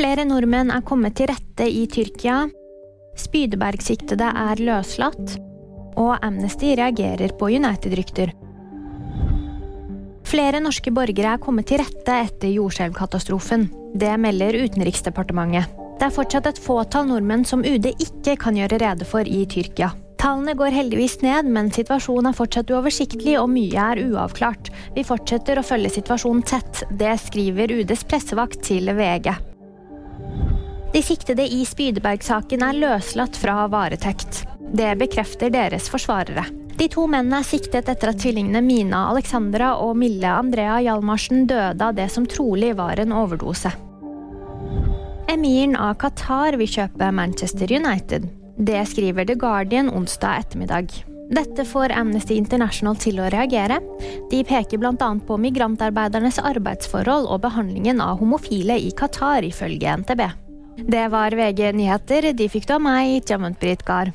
Flere nordmenn er kommet til rette i Tyrkia. Spydeberg-siktede er løslatt. Og Amnesty reagerer på United-rykter. Flere norske borgere er kommet til rette etter jordskjelvkatastrofen. Det melder Utenriksdepartementet. Det er fortsatt et fåtall nordmenn som UD ikke kan gjøre rede for i Tyrkia. Tallene går heldigvis ned, men situasjonen er fortsatt uoversiktlig og mye er uavklart. Vi fortsetter å følge situasjonen tett. Det skriver UDs pressevakt til VG. De siktede i Spydeberg-saken er løslatt fra varetekt. Det bekrefter deres forsvarere. De to mennene er siktet etter at tvillingene Mina Alexandra og Mille Andrea Hjalmarsen døde av det som trolig var en overdose. Emiren av Qatar vil kjøpe Manchester United. Det skriver The Guardian onsdag ettermiddag. Dette får Amnesty International til å reagere. De peker bl.a. på migrantarbeidernes arbeidsforhold og behandlingen av homofile i Qatar, ifølge NTB. Det var VG nyheter. De fikk du av meg, Jamund Brit Gahr.